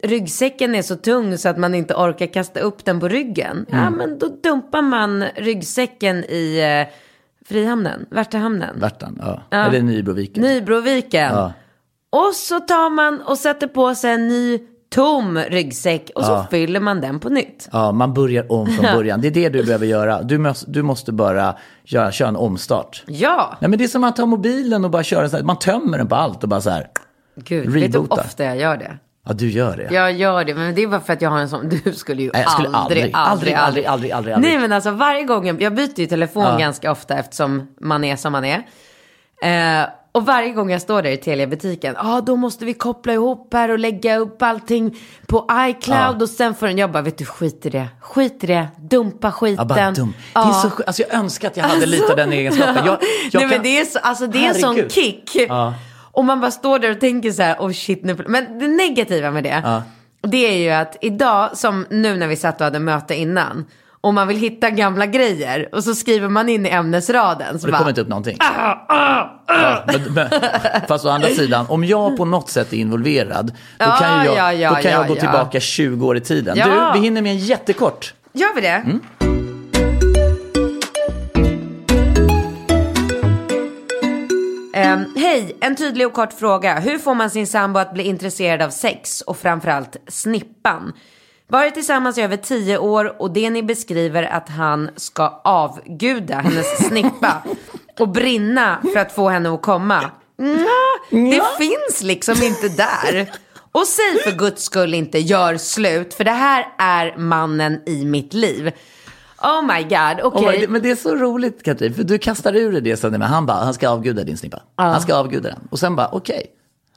ryggsäcken är så tung så att man inte orkar kasta upp den på ryggen. Ja, Mm. men då dumpar man ryggsäcken i eh, Frihamnen, Värtahamnen. Värtan, ja. Eller Nybroviken. Nybroviken. Ja. Och så tar man och sätter på sig en ny tom ryggsäck och så fyller man den på nytt. Ja, man börjar om från början. Det är det du behöver göra. Du måste, du måste bara göra, köra en omstart. Ja, Nej, men det är som att ta mobilen och bara köra så här. Man tömmer den på allt och bara så här. gud, vet du hur ofta jag gör det? Ja, du gör det. Jag gör det, men det är bara för att jag har en sån, du skulle ju Nej, jag skulle aldrig, aldrig, aldrig, aldrig, aldrig, aldrig, aldrig. Nej men alltså varje gång, jag, jag byter ju telefon Ja. ganska ofta eftersom man är som man är. Eh, Och varje gång jag står där i Telia-butiken, ja ah, då måste vi koppla ihop här och lägga upp allting på iCloud och sen får den, jag bara, vet du, skit i det, skit i det, dumpa skiten. Ja, dum. Det är så, alltså jag önskar att jag hade lite av den egenskapen. Jag, jag Nej kan- men det är, så, alltså, det är en sån kick. Ja. Och man bara står där och tänker så här, oh shit nu. Men det negativa med det, det är ju att idag, som nu när vi satt och hade möte innan, om man vill hitta gamla grejer och så skriver man in i ämnesraden. Så Och det bara, kommer inte upp någonting. Ah, Ja, men, men, fast å andra sidan, om jag på något sätt är involverad, då Ja, kan, jag, ja, ja, då kan jag ja, gå ja. tillbaka 20 år i tiden. Ja. Du, vi hinner med en jättekort. Gör vi det? Mm. Ehm, Hej, en tydlig och kort fråga. Hur får man sin sambo att bli intresserad av sex och framförallt snippan? Varit tillsammans i över tio år och det ni beskriver att han ska avguda hennes snippa och brinna för att få henne att komma. Nja, det finns liksom inte där. Och säg för guds skull inte gör slut, för det här är mannen i mitt liv. Oh my god, okej. Oh my- men det är så roligt Katrin, för du kastar ur dig det sen, men han bara, han ska avguda din snippa. Han ska avguda den. Och sen bara, okej.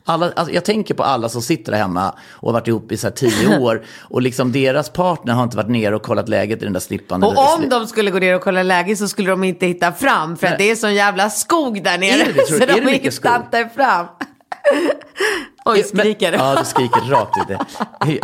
Alla, alltså jag tänker på alla som sitter där hemma och har varit ihop i så tio år och liksom deras partner har inte varit nere och kollat läget i den där snippan. Och om de skulle gå ner och kolla läget så skulle de inte hitta fram för att det är sån jävla skog där nere. Är det tror så? Är de det hittar inte fram. Oj, skriker Men, ja, du skriker rakt ut.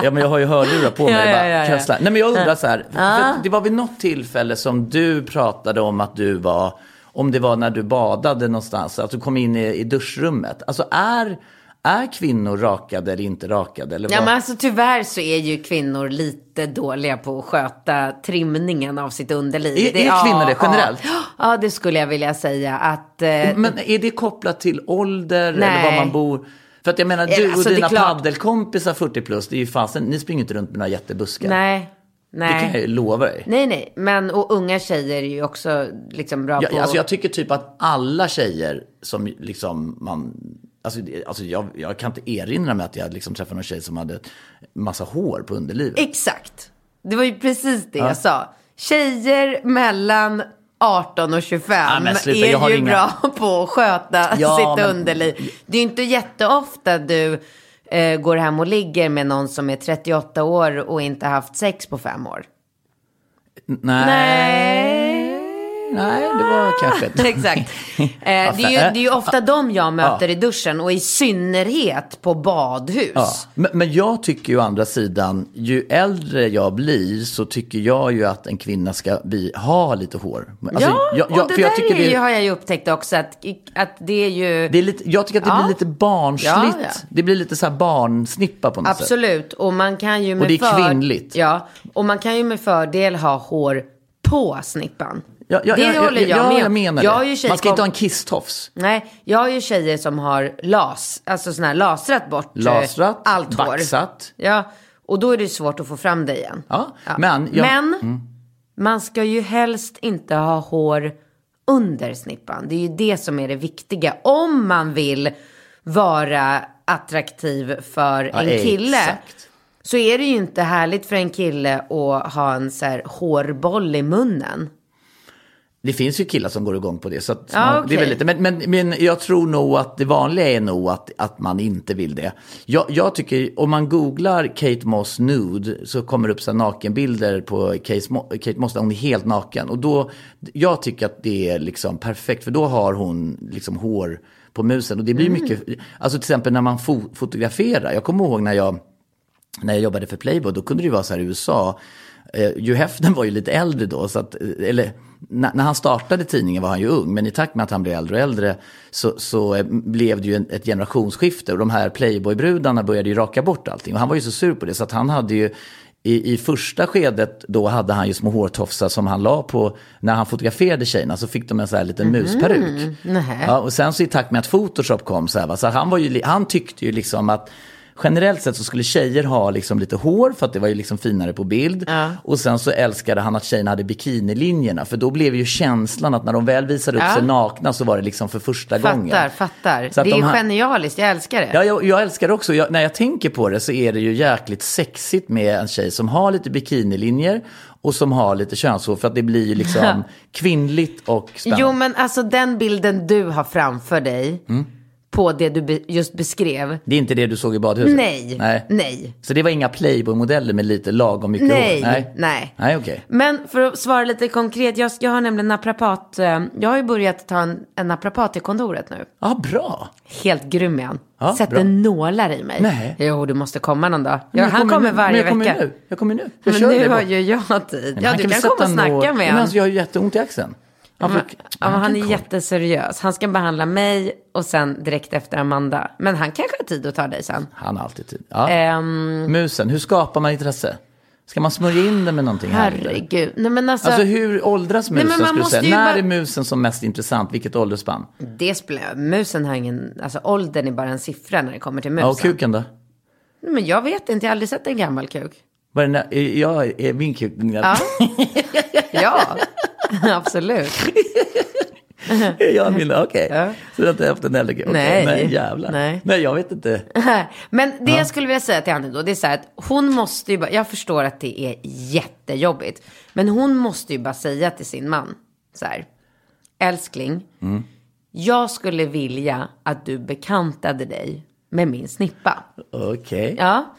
Ja, men jag har ju hörlurar på mig. Ja, det ja, bara ja, ja. krasslar. Nej, men jag undrar så här. För det var vid något tillfälle som du pratade om att du var, om det var när du badade någonstans, att du kom in i, i duschrummet. Alltså är, är kvinnor rakade eller inte rakade? Eller Ja men alltså tyvärr så är ju kvinnor lite dåliga på att sköta trimningen av sitt underliv. Är- är kvinnor det generellt? Ja, ja, det skulle jag vilja säga att... Eh, Men är det kopplat till ålder eller Nej. var man bor? För att jag menar, du Alltså, och det dina paddelkompisar 40 plus, det är ju fasen, ni springer inte runt med några jättebuskar. nej, Det nej. kan jag ju lova dig. Nej, nej. Men och unga tjejer är ju också liksom bra på... Jag, alltså jag tycker typ att alla tjejer som liksom man... Alltså, det- alltså jag, jag kan inte erinra mig att jag liksom träffade någon tjej som hade massa hår på underlivet. Exakt. Det var ju precis det jag sa. Tjejer mellan 18 och 25 Ja, men sluta, är ju inga- bra på att sköta Ja, sitt men- underliv. Det är inte jätteofta du eh, går hem och ligger med någon som är 38 år och inte haft sex på fem år. Nej. Nej, det var kanske inte. Exakt. Eh, det, är ju, det är ju ofta de jag möter i duschen och i synnerhet på badhus. Ja. Men, men jag tycker ju å andra sidan, ju äldre jag blir så tycker jag ju att en kvinna ska bli, ha lite hår. Alltså, ja, jag, jag, och det där tycker är det, har jag ju upptäckt också att, att det är ju... det är lite, jag tycker att det Ja. blir lite barnsligt. Ja. Det blir lite så här barnsnippa på något sätt. Absolut, och man kan ju med det är för... kvinnligt. Ja, och man kan ju med fördel ha hår på snippan. Ja, ja, det ja, håller jag ja, med jag om. menar Jag det. Man ska inte ha en kisstofs. Nej, jag har ju tjejer som har las, alltså sån här lasrat bort eh, Lasrat, allt hår. vaxat. Ja, och då är det svårt att få fram det igen. Ja, men jag- men Mm. man ska ju helst inte ha hår under snippan. Det är ju det som är det viktiga. Om man vill vara attraktiv för en kille. exakt. Så är det ju inte härligt för en kille att ha en så här hårboll i munnen. Det finns ju killar som går igång på det. Så Ja, ja, det är väl okej. lite, men, men, men jag tror nog att det vanliga är nog att, att man inte vill det. Jag, jag tycker, om man googlar Kate Moss nude så kommer det upp så nakenbilder på Kate, Kate Moss där hon är helt naken. Och då, jag tycker att det är liksom perfekt för då har hon liksom hår på musen. Och det blir mycket, alltså till exempel när man fo- fotograferar. Jag kommer ihåg när jag när jag jobbade för Playboy, då kunde det vara så här i USA. Eh, Hugh Hefner var ju lite äldre då, så att, eh, eller när, han startade tidningen var han ju ung, men i takt med att han blev äldre och äldre så, så eh, blev det ju en, ett generationsskifte och de här Playboy-brudarna började ju raka bort allting. Och han var ju så sur på det, så att han hade ju i, I första skedet då hade han ju små hårtofsar som han la på när han fotograferade tjejerna så fick de en så här liten musperuk. nähä. Ja, och sen så i takt med att Photoshop kom så här, va, så han, var ju, han tyckte ju liksom att Generellt sett så skulle tjejer ha liksom lite hår för att det var ju liksom finare på bild. Och sen så älskade han att tjejerna hade bikinilinjerna. För då blev ju känslan att när de väl visade upp Ja. sig nakna så var det liksom för första gången. Fattar, fattar. Det är de här- genialiskt, jag älskar det. Ja, jag, jag älskar det också. Jag, när jag tänker på det så är det ju jäkligt sexigt med en tjej som har lite bikinilinjer och som har lite könshår. För att det blir ju liksom kvinnligt och spännande. Jo men alltså den bilden du har framför dig. Mm. På det du be- just beskrev. Det är inte det du såg i badhuset? Nej, Nej. nej. Så det var inga Playboy-modeller med lite lagom mycket Nej, hår? Nej, nej. Nej, okej. Men för att svara lite konkret, jag, jag har nämligen naprapat, eh, jag har ju börjat ta en, en naprapat till kontoret nu. Ja, bra. Helt grym är han. Sätter bra. nålar i mig. Nej. Jo, du måste komma någon dag. Jag han kommer nu. varje men jag kommer vecka. Nu. Jag kommer nu. Jag Men nu har ju jag tid. Ja, du kan komma och snacka nål- med Men honom. alltså, jag har ju jätteont i axeln. Han, Men, ja, men han är jätteseriös. Han ska behandla mig och sen direkt efter Amanda. Men han kanske har tid att ta dig sen. Han har alltid tid. Ja. Ehm, Musen, hur skapar man intresse? Ska man smörja in den med någonting herregud. Nej men alltså, Alltså hur åldras Nej, musen man skulle du säga? När bara- är musen som mest intressant? Vilket åldersspann? det spelar Musen har ingen, alltså åldern är bara en siffra när det kommer till musen. Ja, och kuken då? Nej, Men jag vet inte, jag har aldrig sett en gammal kuk. Vad är, är, jag, är min kuk? Ja, ja absolut. ja, min, okej. Ja. Så du har inte haft en äldre? Okej, Nej. Nej, jävlar. Nej. Nej, jag vet inte. Men det jag skulle vilja säga till Annie då, det är så här att hon måste ju bara, jag förstår att det är jättejobbigt, men hon måste ju bara säga till sin man, så här, älskling, Mm. jag skulle vilja att du bekantade dig med min snippa. Okej. Ja,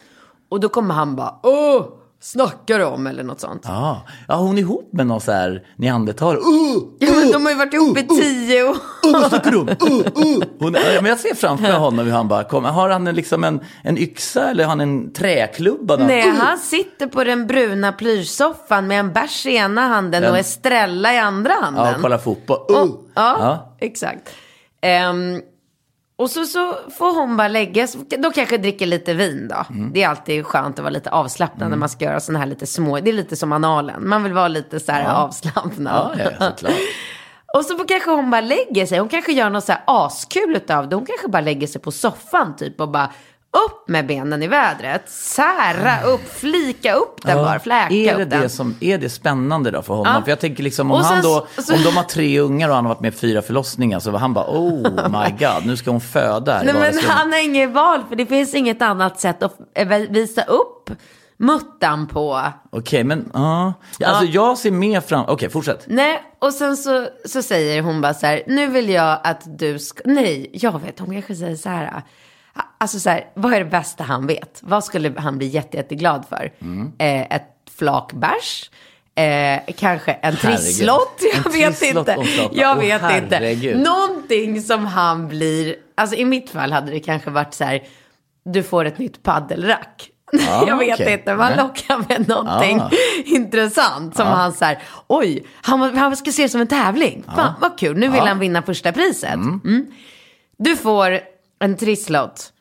och då kommer han bara, åh, snackar om eller något sånt. Ja. ja, hon är ihop med någon så här neandertalare. Uh, Ja, men de har ju varit ihop i tio år. uh, vad snackar du om? Uh, uh. Hon, ja, men jag ser framför mig honom hur han bara kommer. Har han en, liksom en, en yxa eller har han en träklubba? Nej, Uh. han sitter på den bruna plyschsoffan med en bärs i ena handen Den- och Estrella i andra handen. Ja, kolla fotboll. Uh. Och, ja, Ja. exakt. Ehm, och så, så får hon bara lägga sig, då kanske dricker lite vin då. Mm. Det är alltid skönt att vara lite avslappnad när man ska göra sådana här lite små, det är lite som analen. Man vill vara lite så här avslappnad. Ja, ja, såklart. Och så kanske hon bara lägger sig, hon kanske gör något så här askul utav det. Hon kanske bara lägger sig på soffan typ och bara upp med benen i vädret. Sära upp, flika upp den bara, fläka är det upp den. det som, är det spännande då för honom? Ja. För jag tänker liksom om Och han sen- då, så- om de har tre ungar och han har varit med i fyra förlossningar så var han bara oh my god, nu ska hon föda Nej men han har inget val för det finns inget annat sätt att eh, visa upp muttan på. Okej, men ja. Ja, Alltså jag ser mer fram, okej fortsätt. Nej, och sen så, så säger hon bara så här, nu vill jag att du ska, nej, jag vet, hon kanske säger så här, alltså så här, vad är det bästa han vet? Vad skulle han bli jätte, jätteglad för? Mm. Eh, ett flak bärs? Eh, kanske en trisslott? Jag En vet trisslott inte. Jag vet herregud. inte. Någonting som han blir, alltså i mitt fall hade det kanske varit så här, du får ett nytt paddelrack. Ja, jag vet okej. inte, man lockar med någonting Ja. intressant. Som han så här, oj, han, han ska se det som en tävling. Fan vad kul, nu vill han vinna första priset. Mm. Du får en trisslott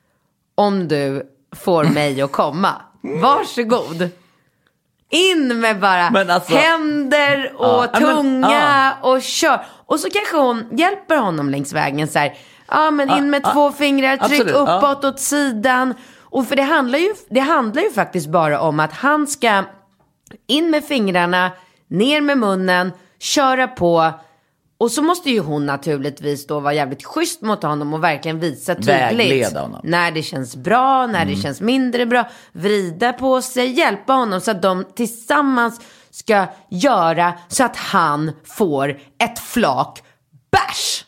om du får mig att komma. Varsågod. In med bara alltså- händer och Ja, men- tunga och kör. Och så kanske hon hjälper honom längs vägen så här. Ja men in med Ja, två ja. fingrar, tryck Absolut, ja. uppåt åt sidan. Och för det handlar, ju, det handlar ju faktiskt bara om att han ska in med fingrarna, ner med munnen, köra på. Och så måste ju hon naturligtvis då vara jävligt schysst mot honom och verkligen visa tydligt. Vägleda honom. När det känns bra, när det känns mindre bra. Vrida på sig, hjälpa honom så att de tillsammans ska göra så att han får ett flak bärs.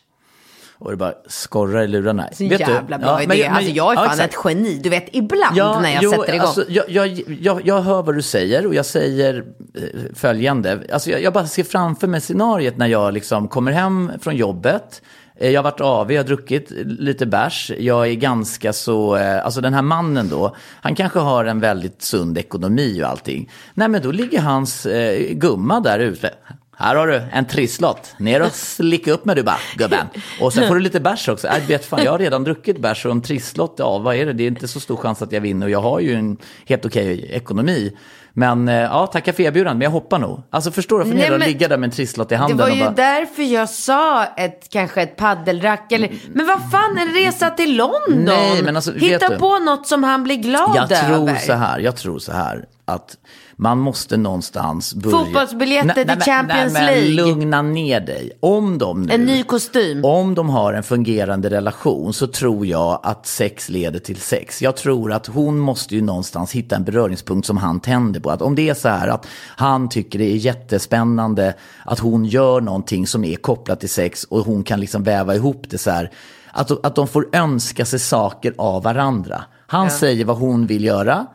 Och det bara skorrar i lurarna. Så jävla bra idé. alltså jag är fan exakt. ett geni. Du vet, ibland när jag jo, sätter igång. Alltså, jag, jag, jag, jag hör vad du säger och jag säger eh, följande. Alltså, jag, jag bara ser framför mig scenariet när jag liksom kommer hem från jobbet. Eh, Jag har varit av, jag har druckit lite bärs. Jag är ganska så, eh, alltså den här mannen då, han kanske har en väldigt sund ekonomi och allting. Nej men då ligger hans eh, gumma där ute. Här har du en trisslott. Ner och slicka upp med du bara, gubben. Och sen får du lite bärs också. Äh, vet fan, jag har redan druckit bärs och en trisslott, ja vad är det? Det är inte så stor chans att jag vinner och jag har ju en helt okej ekonomi. Men eh, ja, tacka för erbjudandet, men jag hoppar nog. Alltså förstår du, för Nej, men- ligga där med en trisslott i Det handen var och ju bara... därför jag sa ett, kanske ett paddelrack eller, men vad fan en resa till London? Nej, men alltså, Hitta du? på något som han blir glad Jag tror över. så här, jag tror så här att man måste någonstans börja... Fotbollsbiljetter till men- Champions nej, League. Lugna ner dig. Om de nu... En ny kostym. Om de har en fungerande relation så tror jag att sex leder till sex. Jag tror att hon måste ju någonstans hitta en beröringspunkt som han tänder på. Att om det är så här att han tycker det är jättespännande att hon gör någonting som är kopplat till sex och hon kan liksom väva ihop det så här. att, att de får önska sig saker av varandra. Han säger vad hon vill göra.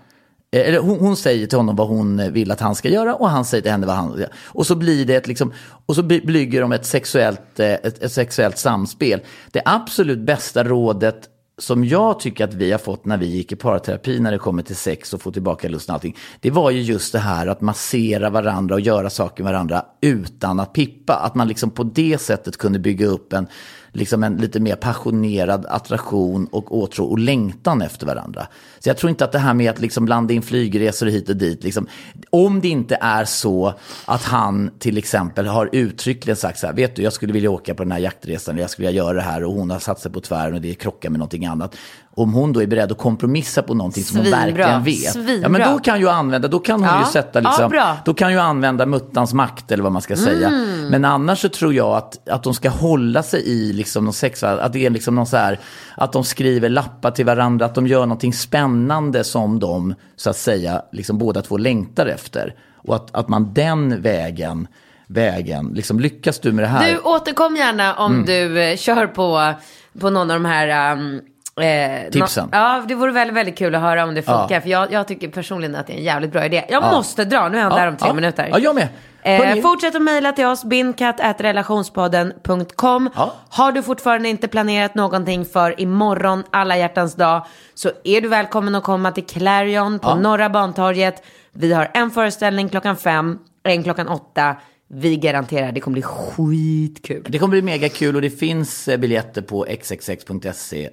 Eh, eller hon, hon säger till honom vad hon eh, vill att han ska göra och han säger till henne vad han vill göra. Och så blir det ett liksom, och så bygger de ett sexuellt, eh, ett, ett sexuellt samspel. Det absolut bästa rådet som jag tycker att vi har fått när vi gick i parterapi när det kommer till sex och få tillbaka lusten och allting. Det var ju just det här att massera varandra och göra saker med varandra utan att pippa. Att man liksom på det sättet kunde bygga upp en, liksom en lite mer passionerad attraktion och åtrå och längtan efter varandra. Så jag tror inte att det här med att liksom blanda in flygresor hit och dit, liksom, om det inte är så att han till exempel har uttryckligen sagt så här, vet du, jag skulle vilja åka på den här jaktresan, jag skulle vilja göra det här och hon har satt sig på tvären och det krockar med någonting annat. Om hon då är beredd att kompromissa på någonting som hon Svinbra, verkligen vet. Ja, svinbra. men då kan ju använda, då kan hon Ja. ju sätta Ja, liksom, bra. då kan ju använda muttans makt eller vad man ska säga. Mm. Men annars så tror jag att, att de ska hålla sig i liksom någon sex, att det är liksom någon så här, att de skriver lappar till varandra, att de gör någonting spännande som de, så att säga, liksom båda två längtar efter. Och att, att man den vägen, vägen, liksom lyckas du med det här? Du återkom gärna om Mm. du eh, kör på, på någon av de här um, eh, Tipsen. ja, det vore väldigt, väldigt kul att höra om det funkar. Ja. För jag, jag tycker personligen att det är en jävligt bra idé. Jag Ja. måste dra, nu är han Ja, där om tre minuter. Ja, jag med. Eh, fortsätt att mejla till oss, bindkatt.relationspodden.com. Ja. Har du fortfarande inte planerat någonting för imorgon, alla hjärtans dag, så är du välkommen att komma till Clarion på Ja. Norra Bantorget. Vi har en föreställning klockan fem, en klockan åtta. Vi garanterar, det kommer bli skitkul. Det kommer bli mega kul och det finns eh, biljetter på xxx.se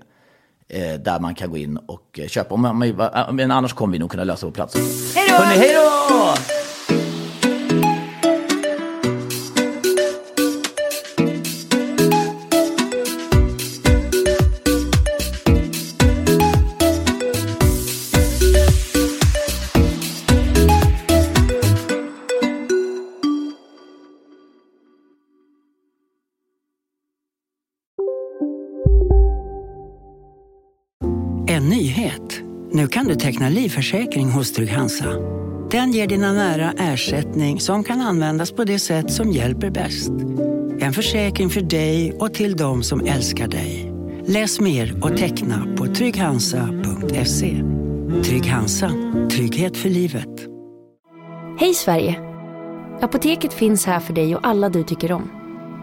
där man kan gå in och eh, köpa. Om- men annars kommer vi nog kunna lösa på plats. Hej då! Hej då! Teckna livförsäkring hos Trygg-Hansa. Den ger dina nära ersättning som kan användas på det sätt som hjälper bäst. En försäkring för dig och till de som älskar dig. Läs mer och teckna på trygghansa.se. Trygg Hansa. Trygghet för livet. Hej Sverige! Apoteket finns här för dig och alla du tycker om.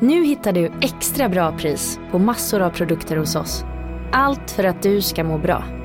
Nu hittar du extra bra pris på massor av produkter hos oss. Allt för att du ska må bra.